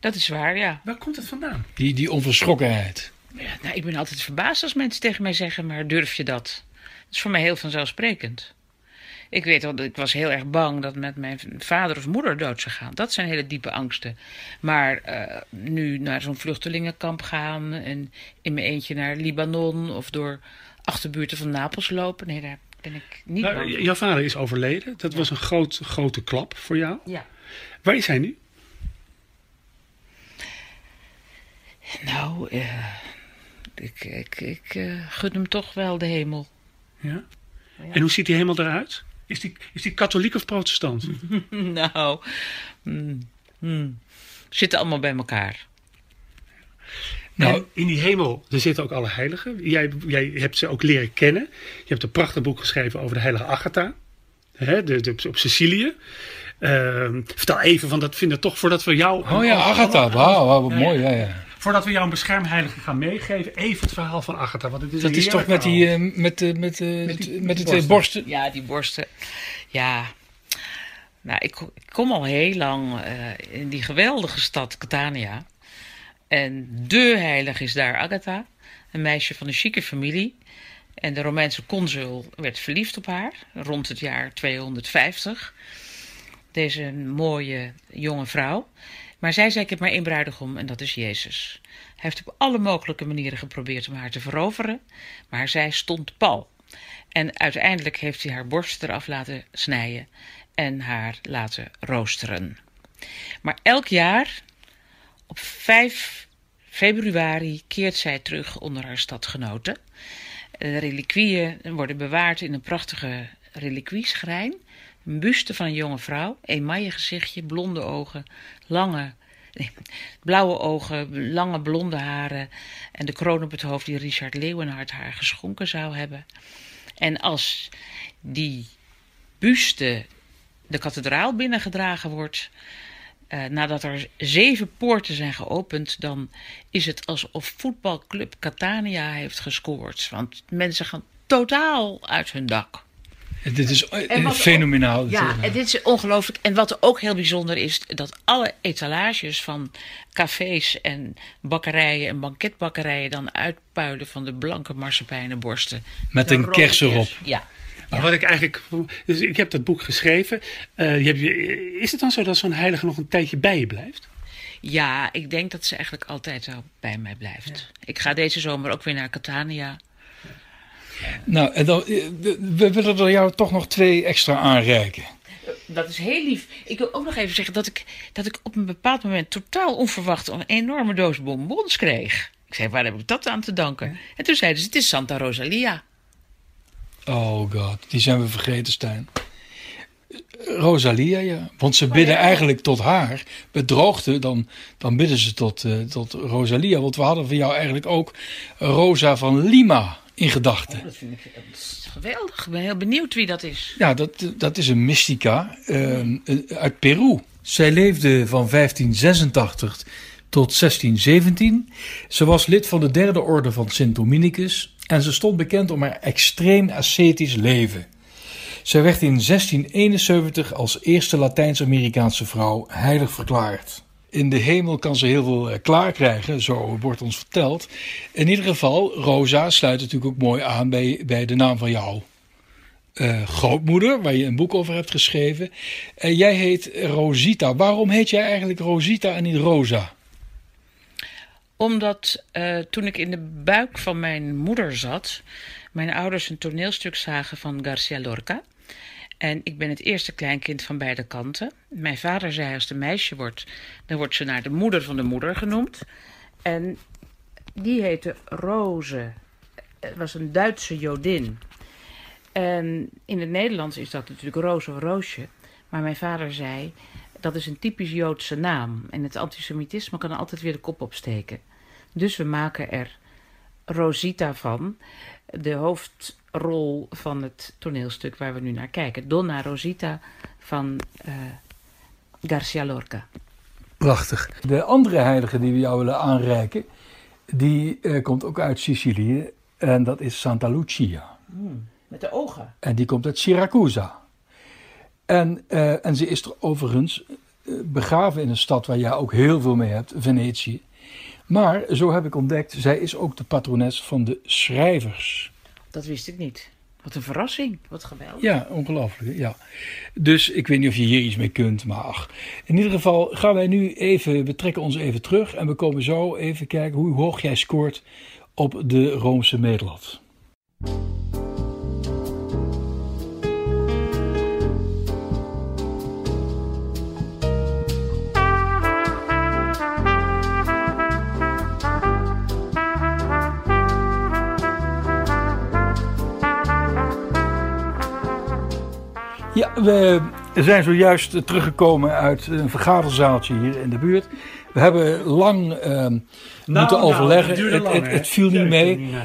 Dat is waar, ja. Waar komt het vandaan? Die, die onverschrokkenheid. Ja, nou, ik ben altijd verbaasd als mensen tegen mij zeggen: maar durf je dat? Dat is voor mij heel vanzelfsprekend. Ik weet wel, ik was heel erg bang dat met mijn vader of moeder dood zou gaan. Dat zijn hele diepe angsten. Maar uh, nu naar zo'n vluchtelingenkamp gaan en in mijn eentje naar Libanon of door achterbuurten van Napels lopen. Nee, daar ben ik niet nou, bang. Jouw vader is overleden. Dat ja. was een groot, grote klap voor jou. Ja. Waar is hij nu? Nou, uh, ik, ik, ik uh, gun hem toch wel de hemel. Ja? ja? En hoe ziet die hemel eruit? Is die, is die katholiek of protestant? [laughs] nou, mm, mm, zitten allemaal bij elkaar. Nou, en in die hemel, er zitten ook alle heiligen. Jij, jij hebt ze ook leren kennen. Je hebt een prachtig boek geschreven over de heilige Agatha. Hè, de, de, op Sicilië. Uh, vertel even, van dat vinden toch voordat we jou... Oh ja, Agatha, wauw, wow, wat mooi, ja, ja. Voordat we jou een beschermheilige gaan meegeven, even het verhaal van Agatha. Want het is dat is toch met die, uh, met, uh, met, uh, met, die, met de twee borsten? Ja, die borsten. Ja, nou, ik, ik kom al heel lang in die geweldige stad Catania. En de heilige is daar Agatha, een meisje van een chique familie. En de Romeinse consul werd verliefd op haar rond het jaar 250. Deze mooie jonge vrouw. Maar zij zei: Ik heb maar één bruidegom en dat is Jezus. Hij heeft op alle mogelijke manieren geprobeerd om haar te veroveren, maar zij stond pal. En uiteindelijk heeft hij haar borst eraf laten snijden en haar laten roosteren. Maar elk jaar, op 5 februari, keert zij terug onder haar stadgenoten. De reliquieën worden bewaard in een prachtige reliquieschrijn. Een buste van een jonge vrouw, emaille gezichtje, blonde ogen, lange blauwe ogen, lange blonde haren en de kroon op het hoofd die Richard Leeuwenhard haar geschonken zou hebben. En als die buste de kathedraal binnengedragen wordt, eh, nadat er zeven poorten zijn geopend, dan is het alsof voetbalclub Catania heeft gescoord. Want mensen gaan totaal uit hun dak. Dit is eh, fenomenaal. ja, en dit is ongelooflijk. En wat ook heel bijzonder is, dat alle etalages van cafés en bakkerijen en banketbakkerijen dan uitpuilen van de blanke marsepijnenborsten. Met een kers erop. Ja. Maar wat ik eigenlijk. Dus ik heb dat boek geschreven. Uh, je hebt, is het dan zo dat zo'n heilige nog een tijdje bij je blijft? Ja, ik denk dat ze eigenlijk altijd wel bij mij blijft. Ik ga deze zomer ook weer naar Catania. Nou, en dan, eh, we willen er jou toch nog twee extra aanreiken. Dat is heel lief. Ik wil ook nog even zeggen dat ik, dat ik op een bepaald moment totaal onverwacht een enorme doos bonbons kreeg. Ik zei, waar heb ik dat aan te danken? En toen zeiden ze, het is Santa Rosalia. Oh god, die zijn we vergeten, Stijn. Rosalia, ja. Want ze bidden eigenlijk tot haar. Bedroogde, dan, dan bidden ze tot, uh, tot Rosalia. Want we hadden van jou eigenlijk ook Rosa van Lima in gedachten. Oh, dat vind ik geweldig. Ik ben heel benieuwd wie dat is. Ja, dat, dat is een mystica uh, uit Peru. Zij leefde van 1586 tot 1617. Ze was lid van de derde orde van Sint Dominicus en ze stond bekend om haar extreem ascetisch leven. Zij werd in 1671 als eerste Latijns-Amerikaanse vrouw heilig verklaard. In de hemel kan ze heel veel eh, klaar krijgen, zo wordt ons verteld. In ieder geval, Rosa sluit natuurlijk ook mooi aan bij, bij de naam van jouw uh, grootmoeder, waar je een boek over hebt geschreven. Uh, jij heet Rosita. Waarom heet jij eigenlijk Rosita en niet Rosa? Omdat toen ik in de buik van mijn moeder zat, mijn ouders een toneelstuk zagen van Garcia Lorca. En ik ben het eerste kleinkind van beide kanten. Mijn vader zei als een meisje wordt, dan wordt ze naar de moeder van de moeder genoemd. En die heette Roze. Het was een Duitse jodin. En in het Nederlands is dat natuurlijk Roos of Roosje. Maar mijn vader zei, dat is een typisch Joodse naam. En het antisemitisme kan altijd weer de kop opsteken. Dus we maken er Rosita van. De hoofdrol van het toneelstuk waar we nu naar kijken. Donna Rosita van uh, Garcia Lorca. Prachtig. De andere heilige die we jou willen aanreiken, die uh, komt ook uit Sicilië. En dat is Santa Lucia. Hmm, met de ogen. En die komt uit Siracusa. En, uh, en ze is er overigens begraven in een stad waar jij ook heel veel mee hebt, Venetië. Maar zo heb ik ontdekt, zij is ook de patrones van de schrijvers. Dat wist ik niet. Wat een verrassing. Wat geweldig. Ja, ongelooflijk. Ja. Dus ik weet niet of je hier iets mee kunt, maar ach. In ieder geval gaan wij nu even, we trekken ons even terug en we komen zo even kijken hoe hoog jij scoort op de Roomse meetlat. We zijn zojuist teruggekomen uit een vergaderzaaltje hier in de buurt. We hebben lang uh, nou, moeten nou, overleggen. het, lang, het, het, viel niet mee. Uh,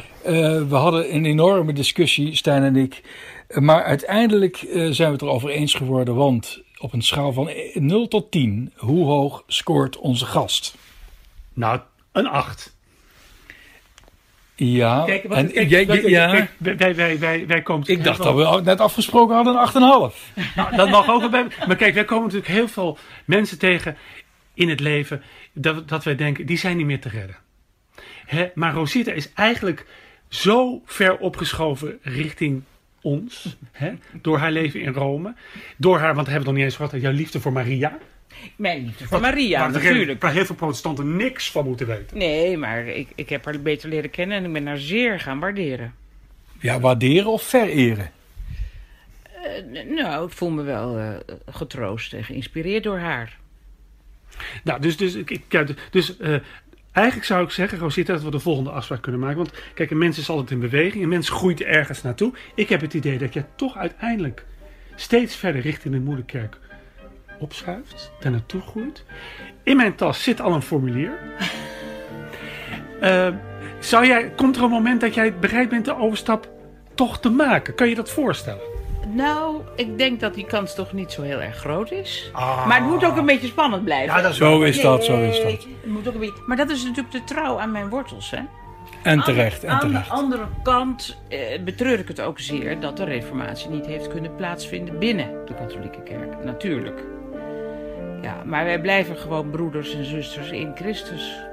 we hadden een enorme discussie, Stijn en ik. Maar uiteindelijk uh, zijn we het erover eens geworden. Want op een schaal van 0 tot 10, hoe hoog scoort onze gast? Nou, een 8. Ja, kijk, wat, en kijk, jij, kijk, ja. wij, wij, wij, wij komen Ik dacht dat we net afgesproken hadden een 8,5. nou, dat mag ook bij. Maar kijk, wij komen natuurlijk heel veel mensen tegen in het leven dat, dat wij denken, die zijn niet meer te redden. Hè? Maar Rosita is eigenlijk zo ver opgeschoven richting ons. Hè? Door haar leven in Rome. Door haar, want we hebben het nog niet eens gehad, jouw liefde voor Maria. Mijn liefde voor Maria, waar natuurlijk. Waar heel veel protestanten niks van moeten weten. Nee, maar ik, ik heb haar beter leren kennen en ik ben haar zeer gaan waarderen. Ja, waarderen of vereren? Uh, nou, ik voel me wel uh, getroost en geïnspireerd door haar. Nou, dus, dus, ik, ik, dus uh, eigenlijk zou ik zeggen, Rosita, dat we de volgende afspraak kunnen maken. Want kijk, een mens is altijd in beweging. Een mens groeit ergens naartoe. Ik heb het idee dat je toch uiteindelijk steeds verder richting de moederkerk opschuift, daar naartoe groeit. In mijn tas zit al een formulier. uh, [laughs] zou jij, komt er een moment dat jij bereid bent de overstap toch te maken? Kan je dat voorstellen? Nou, ik denk dat die kans toch niet zo heel erg groot is. Ah. Maar het moet ook een beetje spannend blijven. Ja, dat is zo is dat, zo is dat. Het moet ook een beetje... Maar dat is natuurlijk de trouw aan mijn wortels, hè? En terecht, en terecht. Aan de andere kant eh, betreur ik het ook zeer dat de reformatie niet heeft kunnen plaatsvinden binnen de katholieke kerk. Natuurlijk. Ja, maar wij blijven gewoon broeders en zusters in Christus.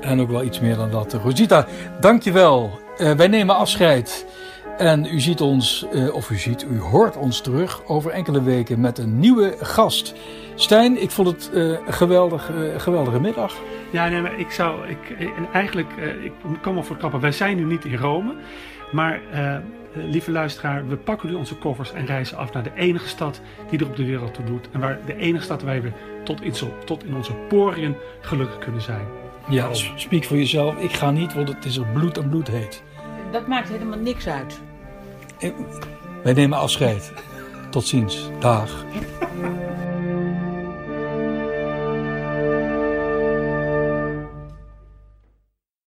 En ook wel iets meer dan dat. Rosita, dankjewel. Uh, wij nemen afscheid. En u ziet ons, uh, of u ziet, u hoort ons terug over enkele weken met een nieuwe gast. Stijn, ik vond het uh, een geweldig, uh, geweldige middag. Ja, nee, maar ik zou, ik, en eigenlijk, ik kan wel verklappen, wij zijn nu niet in Rome. Maar lieve luisteraar, we pakken nu onze koffers en reizen af naar de enige stad die er op de wereld toe doet. En waar de enige stad waar we tot in, tot in onze poriën gelukkig kunnen zijn. Ja, oh. spreek voor jezelf. Ik ga niet, want het is er bloed en bloed heet. Dat maakt helemaal niks uit. Wij nemen afscheid. Tot ziens. Dag.